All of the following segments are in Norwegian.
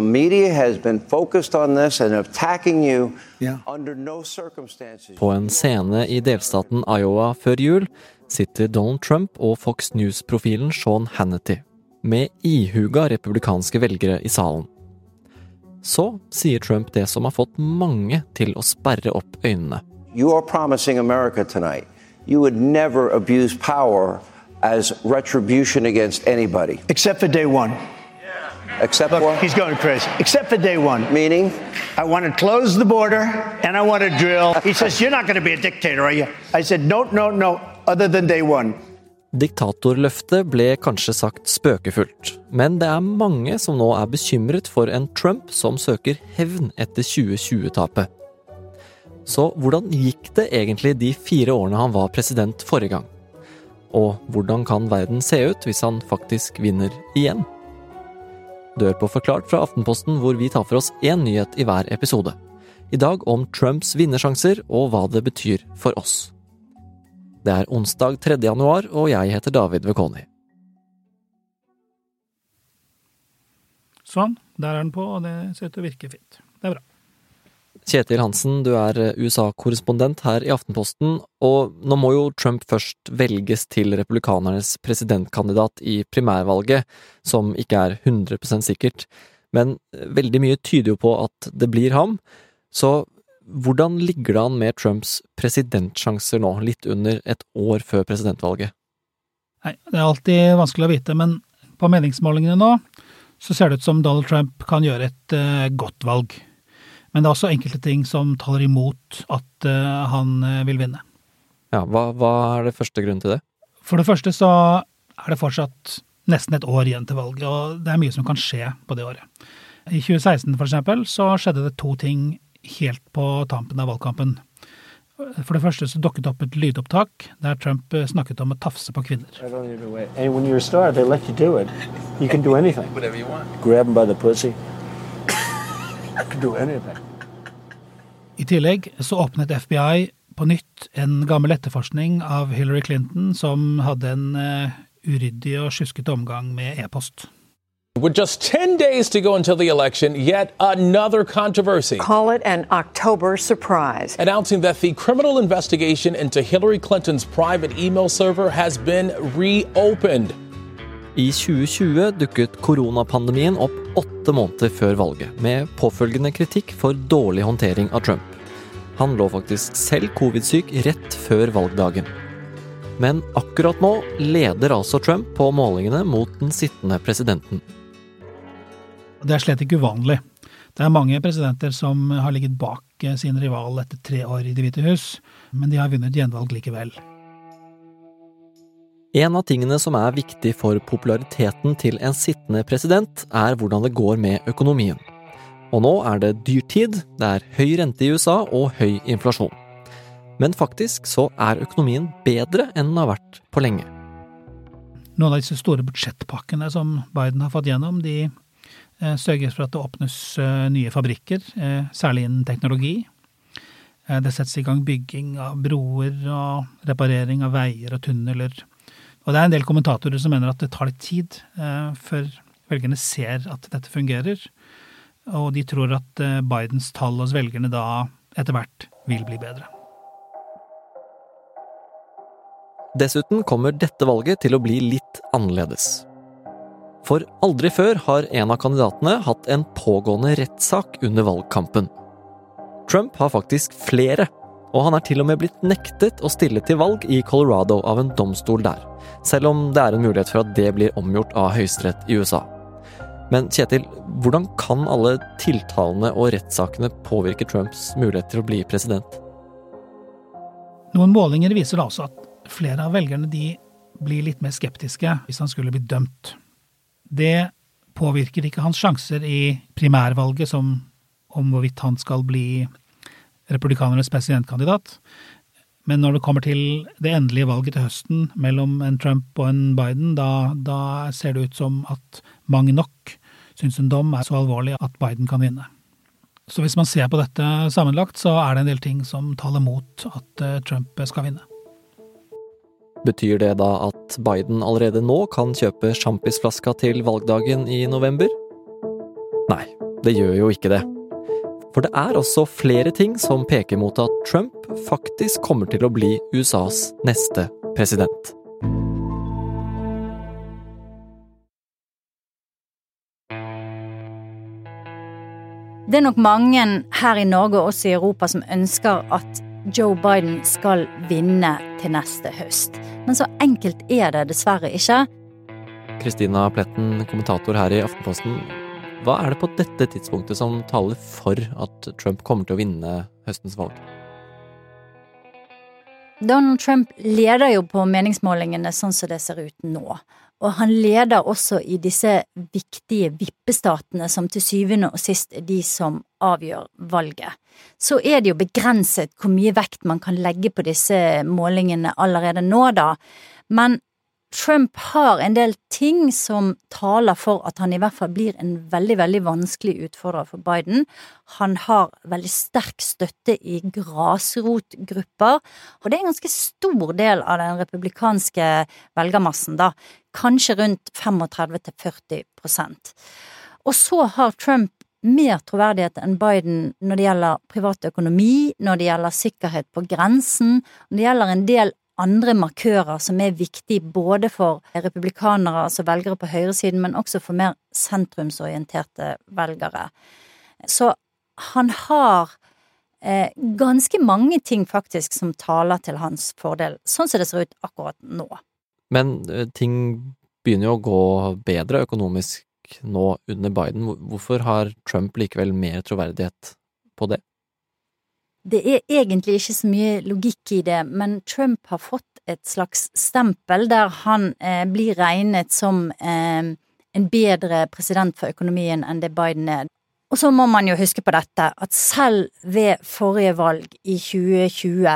The media has been focused on this and attacking you Yeah. under no circumstances. På en scene i delstaten Iowa før jul sitter Donald Trump og Fox News-profilen Sean Hannity med ihuga republikanske velgere i salen. Så sier Trump det som har fått mange til å sperre opp øynene. You are promising America tonight you would never abuse power as retribution against anybody. Except for day one. Except Look, what? he's going crazy. Except for day one. Meaning? I want to close the border and I want to drill. He says, You're not going to be a dictator, are you? I said, No, no, no, other than day one. Diktatorløftet ble kanskje sagt spøkefullt, men det er mange som nå er bekymret for en Trump som søker hevn etter 2020-tapet. Så hvordan gikk det egentlig de fire årene han var president forrige gang? Og hvordan kan verden se ut hvis han faktisk vinner igjen? Hører på Forklart fra Aftenposten, hvor vi tar for oss én nyhet i hver episode. I dag om Trumps vinnersjanser og hva det betyr for oss. Det er onsdag 3. januar, og jeg heter David Vekoni. Sånn, der er den på, og det ser ut til å virke fint. Det er bra. Kjetil Hansen, du er USA-korrespondent her i Aftenposten, og nå må jo Trump først velges til republikanernes presidentkandidat i primærvalget, som ikke er 100% sikkert, men veldig mye tyder jo på at det blir ham. Så hvordan ligger det an med Trumps presidentsjanser nå, litt under et år før presidentvalget? Nei, det er alltid vanskelig å vite, men på meningsmålingene nå så ser det ut som Donald Trump kan gjøre et eh, godt valg. Men det er også enkelte ting som taler imot at eh, han eh, vil vinne. Ja, hva, hva er det første grunnen til det? For det første så er det fortsatt nesten et år igjen til valget, og det er mye som kan skje på det året. I 2016 for eksempel så skjedde det to ting helt på tampen av valgkampen. For det første så dukket opp et lydopptak der Trump eh, snakket om å tafse på kvinner. Star, they let you do it. You can do anything. Whatever you want. Grab them by the pussy. Do anything. I tillegg så åpnet FBI på nytt en gammel etterforskning av Hillary Clinton som hadde en eh, uryddig og sjuskete omgang med e-post. With just 10 days to go until the election, yet another controversy. Call it an October surprise. Announcing that the criminal investigation into Hillary Clinton's private email server has been reopened. I 2020 dukket koronapandemien opp åtte måneder før valget, med påfølgende kritikk for dårlig håndtering av Trump. Han lå faktisk selv covid-syk rett før valgdagen. Men akkurat nå leder altså Trump på målingene mot den sittende presidenten. Det er slett ikke uvanlig. Det er mange presidenter som har ligget bak sin rival etter tre år i Det hvite hus, men de har vunnet gjenvalg likevel. En av tingene som er viktig for populariteten til en sittende president, er hvordan det går med økonomien. Og nå er det dyrtid, det er høy rente i USA og høy inflasjon. Men faktisk så er økonomien bedre enn den har vært på lenge. Noen av disse store budsjettpakkene som Biden har fått gjennom, de eh, sørger for at det åpnes eh, nye fabrikker, eh, særlig innen teknologi. Det settes i gang bygging av broer og reparering av veier og tunneler. Og det er en del kommentatorer som mener at det tar litt tid eh, før velgerne ser at dette fungerer. Og de tror at eh, Bidens tall hos velgerne da etter hvert vil bli bedre. Dessuten kommer dette valget til å bli litt annerledes. For aldri før har en av kandidatene hatt en pågående rettssak under valgkampen. Trump har faktisk flere, og han er til og med blitt nektet å stille til valg i Colorado av en domstol der, selv om det er en mulighet for at det blir omgjort av høyesterett i USA. Men Kjetil, hvordan kan alle tiltalene og rettssakene påvirke Trumps mulighet til å bli president? Noen målinger viser da også at flere av velgerne de blir litt mer skeptiske hvis han skulle bli dømt. Det påvirker ikke hans sjanser i primærvalget som om hvorvidt han skal bli republikanernes presidentkandidat. Men når det kommer til det endelige valget til høsten mellom en Trump og en Biden, da, da ser det ut som at mange nok syns en dom er så alvorlig at Biden kan vinne. Så hvis man ser på dette sammenlagt, så er det en del ting som taler mot at eh, Trump skal vinne. Betyr det da at Biden allerede nå kan kjøpe sjampisflaska til valgdagen i november? Nei, Det gjør jo ikke det. For det er også flere ting som peker mot at Trump faktisk kommer til å bli USAs neste president. Det er nok mange her i Norge og også i Europa som ønsker at Joe Biden skal vinne til neste høst. Men så enkelt er det dessverre ikke. Kristina Pletten, kommentator her i Aftenposten. Hva er det på dette tidspunktet som taler for at Trump kommer til å vinne høstens valg? Donald Trump leder jo på meningsmålingene sånn som det ser ut nå. Og han leder også i disse viktige vippestatene som til syvende og sist er de som avgjør valget. Så er det jo begrenset hvor mye vekt man kan legge på disse målingene allerede nå, da. Men Trump har en del ting som taler for at han i hvert fall blir en veldig, veldig vanskelig utfordrer for Biden. Han har veldig sterk støtte i grasrotgrupper, og det er en ganske stor del av den republikanske velgermassen, da. Kanskje rundt 35-40% Og så har Trump mer troverdighet enn Biden når det gjelder privat økonomi, når det gjelder sikkerhet på grensen, når det gjelder en del andre markører som er viktige både for republikanere, altså velgere på høyresiden, men også for mer sentrumsorienterte velgere. Så han har eh, ganske mange ting faktisk som taler til hans fordel, sånn som det ser ut akkurat nå. Men eh, ting begynner jo å gå bedre økonomisk nå under Biden. Hvorfor har Trump likevel mer troverdighet på det? Det er egentlig ikke så mye logikk i det, men Trump har fått et slags stempel der han eh, blir regnet som eh, en bedre president for økonomien enn det Biden er. Og så må man jo huske på dette, at selv ved forrige valg i 2020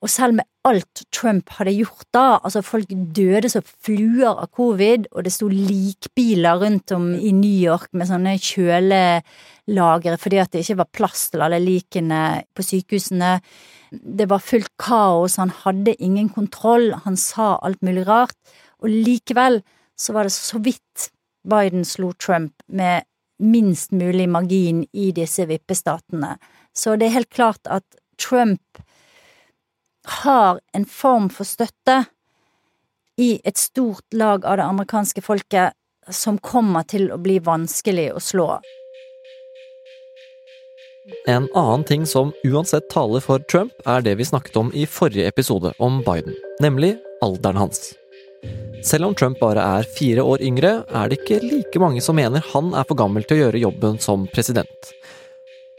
og selv med alt Trump hadde gjort da, altså folk døde som fluer av covid, og det sto likbiler rundt om i New York med sånne kjølelagre fordi at det ikke var plass til alle likene på sykehusene. Det var fullt kaos, han hadde ingen kontroll, han sa alt mulig rart, og likevel så var det så vidt Biden slo Trump med minst mulig margin i disse vippestatene. Så det er helt klart at Trump har en form for støtte i et stort lag av det amerikanske folket som kommer til å bli vanskelig å slå. En annen ting som uansett taler for Trump, er det vi snakket om i forrige episode om Biden, nemlig alderen hans. Selv om Trump bare er fire år yngre, er det ikke like mange som mener han er for gammel til å gjøre jobben som president.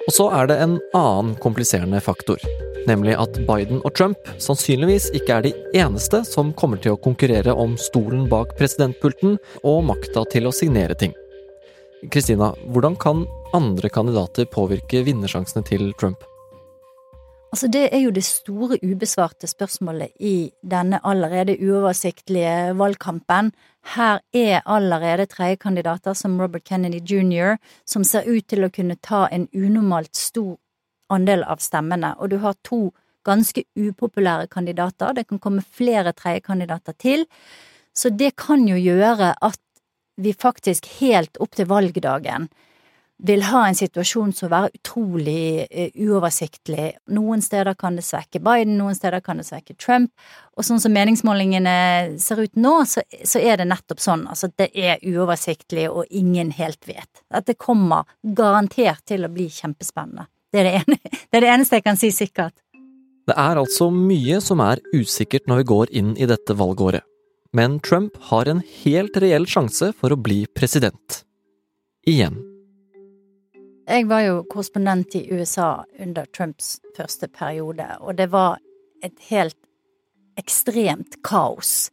Og så er det en annen kompliserende faktor nemlig at Biden og Trump sannsynligvis ikke er de eneste som kommer til å konkurrere om stolen bak presidentpulten og makta til å signere ting. Kristina, hvordan kan andre kandidater påvirke vinnersjansene til Trump? Altså Det er jo det store ubesvarte spørsmålet i denne allerede uoversiktlige valgkampen. Her er allerede tredjekandidater som Robert Kennedy jr., som ser ut til å kunne ta en unormalt stor andel av stemmene, og du har to ganske upopulære kandidater. Det kan komme flere tredjekandidater til, så det kan jo gjøre at vi faktisk helt opp til valgdagen vil ha en situasjon som vil være utrolig uh, uoversiktlig. Noen steder kan det svekke Biden, noen steder kan det svekke Trump. Og sånn som meningsmålingene ser ut nå, så, så er det nettopp sånn. Altså det er uoversiktlig, og ingen helt vet. At det kommer garantert til å bli kjempespennende. Det er det, ene, det er det eneste jeg kan si sikkert. Det er altså mye som er usikkert når vi går inn i dette valgåret. Men Trump har en helt reell sjanse for å bli president. Igjen. Jeg var jo korrespondent i USA under Trumps første periode, og det var et helt ekstremt kaos.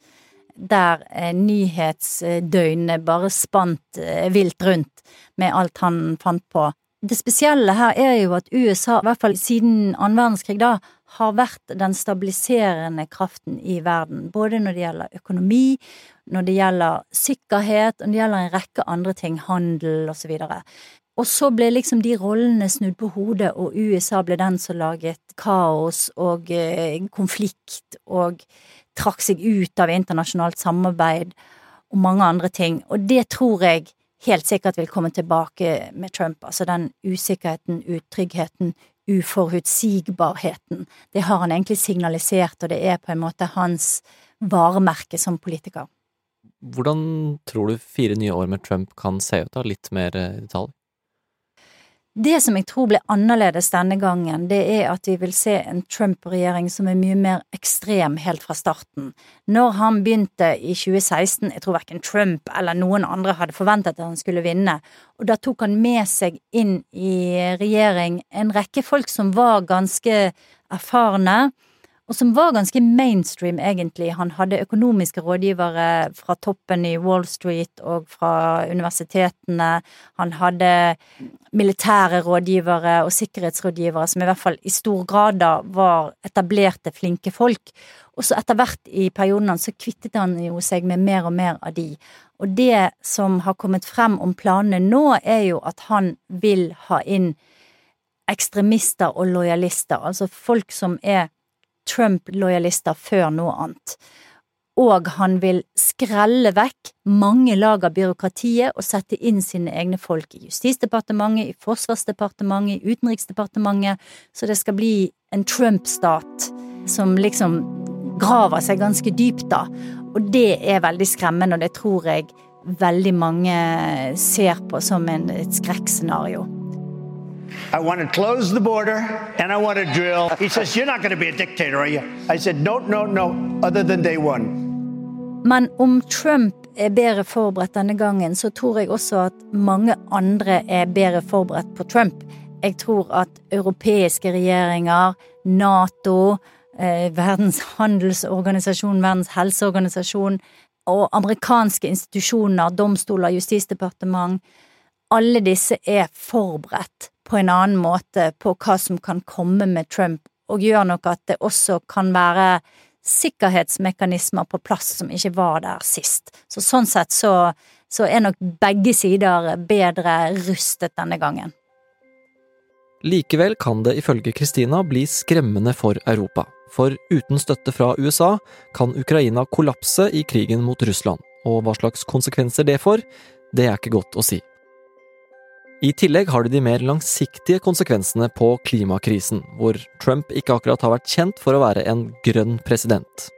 Der eh, nyhetsdøgnene bare spant eh, vilt rundt med alt han fant på. Det spesielle her er jo at USA, i hvert fall siden annen verdenskrig, da, har vært den stabiliserende kraften i verden. Både når det gjelder økonomi, når det gjelder sikkerhet, og når det gjelder en rekke andre ting, handel osv. Og så ble liksom de rollene snudd på hodet, og USA ble den som laget kaos og eh, konflikt og trakk seg ut av internasjonalt samarbeid og mange andre ting. Og det tror jeg helt sikkert vil komme tilbake med Trump. Altså den usikkerheten, utryggheten, uforutsigbarheten. Det har han egentlig signalisert, og det er på en måte hans varemerke som politiker. Hvordan tror du fire nye år med Trump kan se ut, da? Litt mer i detalj? Det som jeg tror blir annerledes denne gangen, det er at vi vil se en Trump-regjering som er mye mer ekstrem helt fra starten. Når han begynte i 2016, jeg tror verken Trump eller noen andre hadde forventet at han skulle vinne, og da tok han med seg inn i regjering en rekke folk som var ganske erfarne, og som var ganske mainstream, egentlig. Han hadde økonomiske rådgivere fra toppen i Wall Street og fra universitetene. Han hadde militære rådgivere og sikkerhetsrådgivere som i hvert fall i stor grad da var etablerte, flinke folk. Og så etter hvert i perioden hans så kvittet han jo seg med mer og mer av de. Og det som har kommet frem om planene nå, er jo at han vil ha inn ekstremister og lojalister, altså folk som er Trump-lojalister før noe annet. Og han vil skrelle vekk mange lag av byråkratiet og sette inn sine egne folk i Justisdepartementet, i Forsvarsdepartementet, i Utenriksdepartementet, så det skal bli en Trump-stat som liksom graver seg ganske dypt, da. Og det er veldig skremmende, og det tror jeg veldig mange ser på som en, et skrekkscenario. I want to close the border and I want to drill. He says, You're not going to be a dictator, are you? I said, No, no, no, other than day one. Men om Trump er bedre forberedt denne gangen, så tror jeg også at mange andre er bedre forberedt på Trump. Jeg tror at europeiske regjeringer, Nato, eh, Verdens handelsorganisasjon, Verdens helseorganisasjon og amerikanske institusjoner, domstoler, justisdepartement, alle disse er forberedt på en annen måte på hva som kan komme med Trump, og gjør nok at det også kan være sikkerhetsmekanismer på plass som ikke var der sist. Så sånn sett så, så er nok begge sider bedre rustet denne gangen. Likevel kan det ifølge Kristina bli skremmende for Europa. For uten støtte fra USA kan Ukraina kollapse i krigen mot Russland. Og hva slags konsekvenser det får, det er ikke godt å si. I tillegg har du de mer langsiktige konsekvensene på klimakrisen, hvor Trump ikke akkurat har vært kjent for å være en grønn president.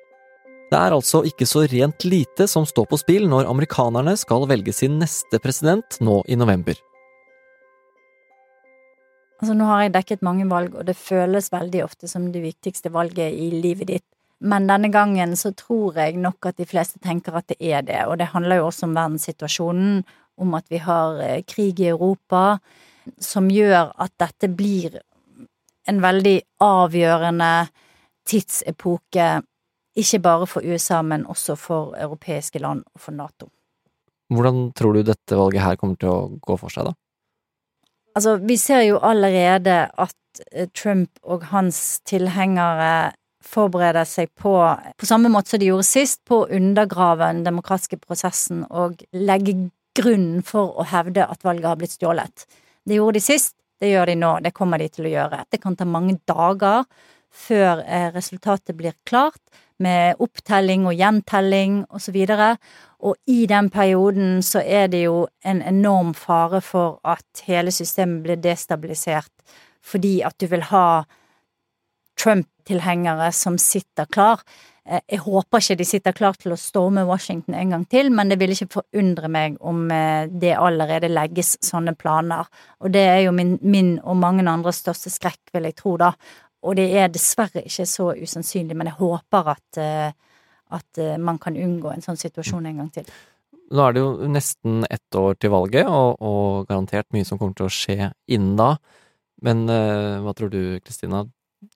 Det er altså ikke så rent lite som står på spill når amerikanerne skal velge sin neste president nå i november. Altså, nå har jeg dekket mange valg, og det føles veldig ofte som det viktigste valget i livet ditt. Men denne gangen så tror jeg nok at de fleste tenker at det er det, og det handler jo også om verdenssituasjonen om at vi har eh, krig i Europa, som gjør at dette blir en veldig avgjørende tidsepoke, ikke bare for USA, men også for europeiske land og for Nato. Hvordan tror du dette valget her kommer til å gå for seg, da? Altså, vi ser jo allerede at eh, Trump og hans tilhengere forbereder seg på, på samme måte som de gjorde sist, på å undergrave den demokratiske prosessen og legge grunnen for å hevde at valget har blitt stjålet. Det gjorde de sist, det gjør de nå, det kommer de til å gjøre. Det kan ta mange dager før eh, resultatet blir klart, med opptelling og gjentelling og så videre, og i den perioden så er det jo en enorm fare for at hele systemet blir destabilisert, fordi at du vil ha Trump-tilhengere som sitter klar. Eh, jeg håper ikke de sitter klar til å storme Washington en gang til, men det vil ikke forundre meg om eh, det allerede legges sånne planer. Og det er jo min, min og mange andres største skrekk, vil jeg tro, da. Og det er dessverre ikke så usannsynlig, men jeg håper at, eh, at man kan unngå en sånn situasjon en gang til. Nå er det jo nesten ett år til valget, og, og garantert mye som kommer til å skje innen da. Men hva tror du, Kristina?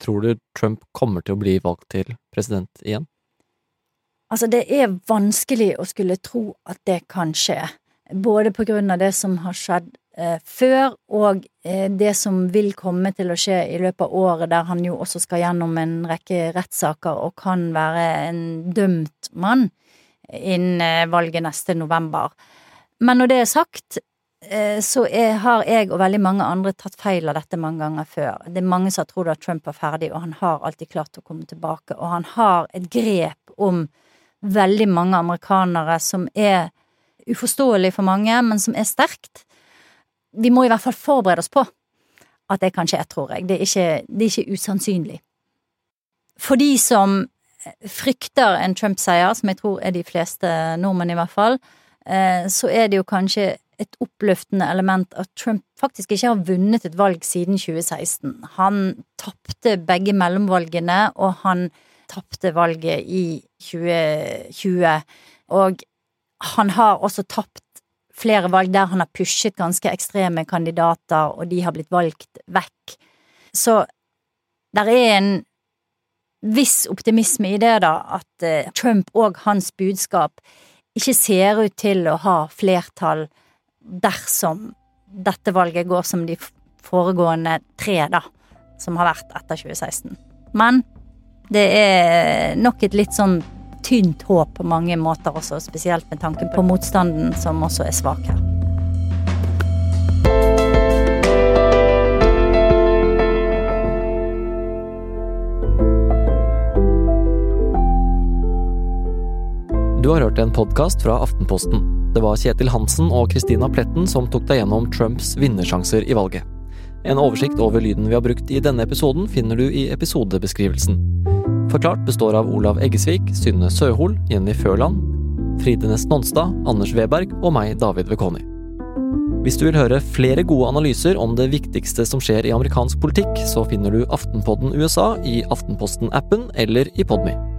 Tror du Trump kommer til å bli valgt til president igjen? Altså, det er vanskelig å skulle tro at det kan skje. Både på grunn av det som har skjedd eh, før, og eh, det som vil komme til å skje i løpet av året, der han jo også skal gjennom en rekke rettssaker og kan være en dømt mann innen eh, valget neste november. Men når det er sagt, så er, har jeg og veldig mange andre tatt feil av dette mange ganger før. Det er mange som har trodd at Trump er ferdig, og han har alltid klart å komme tilbake. Og han har et grep om veldig mange amerikanere som er uforståelig for mange, men som er sterkt. Vi må i hvert fall forberede oss på at det kan skje, tror jeg. Det er ikke, det er ikke usannsynlig. For de som frykter en Trump-seier, som jeg tror er de fleste nordmenn i hvert fall, eh, så er det jo kanskje et oppløftende element at Trump faktisk ikke har vunnet et valg siden 2016. Han tapte begge mellomvalgene, og han tapte valget i 2020. Og han har også tapt flere valg der han har pushet ganske ekstreme kandidater, og de har blitt valgt vekk. Så der er en viss optimisme i det, da, at eh, Trump og hans budskap ikke ser ut til å ha flertall dersom dette valget går som de foregående tre, da, som har vært etter 2016. Men det er nok et litt sånn tynt håp på mange måter også, spesielt med tanke på motstanden som også er svak her. Du har hørt en podkast fra Aftenposten. Det var Kjetil Hansen og Christina Pletten som tok deg gjennom Trumps vinnersjanser i valget. En oversikt over lyden vi har brukt i denne episoden finner du i episodebeskrivelsen. Forklart består av Olav Eggesvik, Synne Søhol, Jenny Førland, Fride Næss Nonstad, Anders Weberg og meg, David Vekoni. Hvis du vil høre flere gode analyser om det viktigste som skjer i amerikansk politikk, så finner du Aftenpodden USA i Aftenposten-appen eller i Podme.